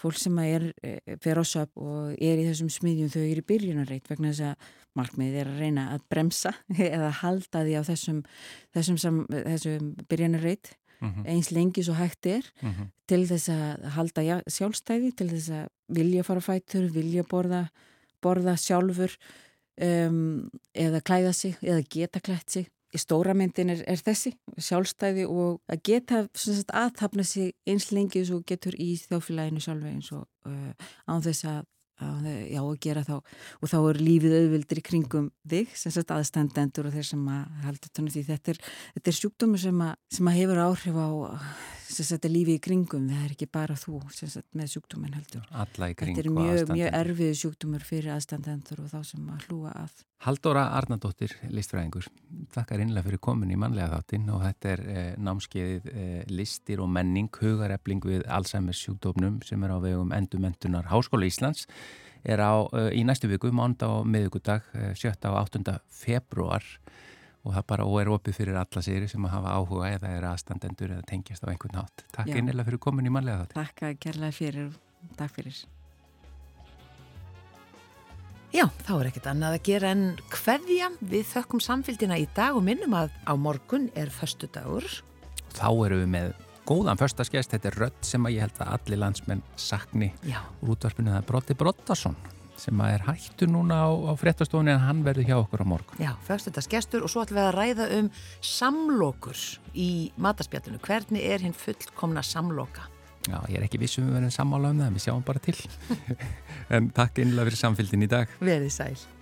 H: fólk sem er eh, á söp og er í þessum smiðjum þau eru í byrjunarreit vegna þess að markmiðið er að reyna að bremsa *laughs* eða halda því á þessum þessum, þessum, þessum byrjunarreit
A: Mm
H: eins lengi svo hægt er til þess að halda sjálfstæði, til þess að vilja fara fætur, vilja borða, borða sjálfur um, eða klæða sig eða geta klætt sig. Í stóra myndin er, er þessi, sjálfstæði og að geta sagt, aðtapna sig eins lengi og getur í þjófélaginu sjálfi eins og uh, án þess að já, að gera þá og þá er lífið auðvildur í kringum þig sem sagt aðstendendur og þeir sem að halda tónu því þetta er, þetta er sjúkdómur sem að, sem að hefur áhrif á sagt að lífið í kringum það er ekki bara þú sagt með sjúkdómin heldur
A: Alla í kring
H: þetta er mjög, mjög
A: aðstandendur.
H: erfið sjúkdómur fyrir aðstendendur og þá sem að hlúa að
A: Halldóra Arnardóttir, listfræðingur, þakkar innlega fyrir komin í mannlega þáttinn og þetta er eh, námskeiðið eh, listir og menning, hugarefling við Alzheimer's sjúkdómnum sem er á vegum endumentunar Háskóla Íslands er á, eh, í næstu viku, mánda og miðugudag, eh, 7. og 8. februar og það bara og er opið fyrir alla séri sem að hafa áhuga eða er aðstandendur eða tengjast á einhvern hátt. Takk
H: Já.
A: innlega fyrir komin í mannlega þáttinn.
H: Takk að kærlega fyrir, takk fyrir
B: Já, þá er ekkert annað að gera en hverja við þökkum samfélgina í dag og minnum að á morgun er föstu dagur.
A: Þá erum við með góðan förstaskest, þetta er rödd sem að ég held að allir landsmenn sakni
B: Já,
A: úr útvarpinu það er Broddi Broddason sem að er hættu núna á, á fréttastofunni en hann verður hjá okkur á morgun.
B: já, föstu gestur og svo ætlum við að ræða um samlokur í mataspjallinu. Hvernig er hinn fullkomna samloka?
A: Já, ég er ekki vissum við verðum sammála um það, en við sjáum bara til. *laughs* en takk innlega fyrir samfélgin í dag.
B: Verið sæl.